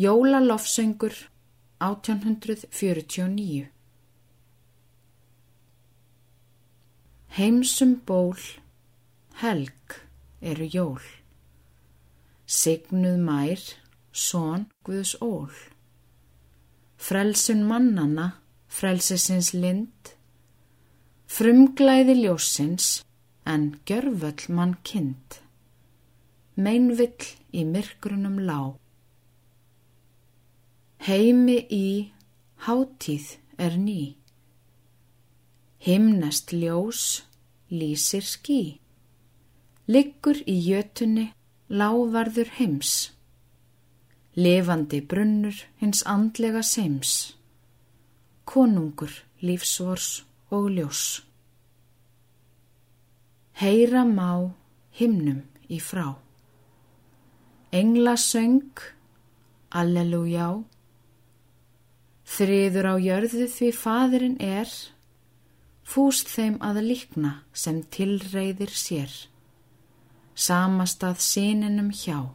Jólalofsöngur 1849 Heimsum ból, helg eru jól. Signuð mær, són Guðs ól. Frelsun mannana, frelsesins lind. Frumglæði ljósins, en gjörvöll mann kind. Meinvill í myrkrunum lá. Heimi í hátíð er ný. Himnest ljós lýsir skí. Liggur í jötunni lávarður heims. Levandi brunnur hins andlega seims. Konungur lífsvors og ljós. Heyra má himnum í frá. Engla söng, allelujá. Þriður á jörðu því fadurinn er, fúst þeim að líkna sem tilreyðir sér, samastað síninum hjá.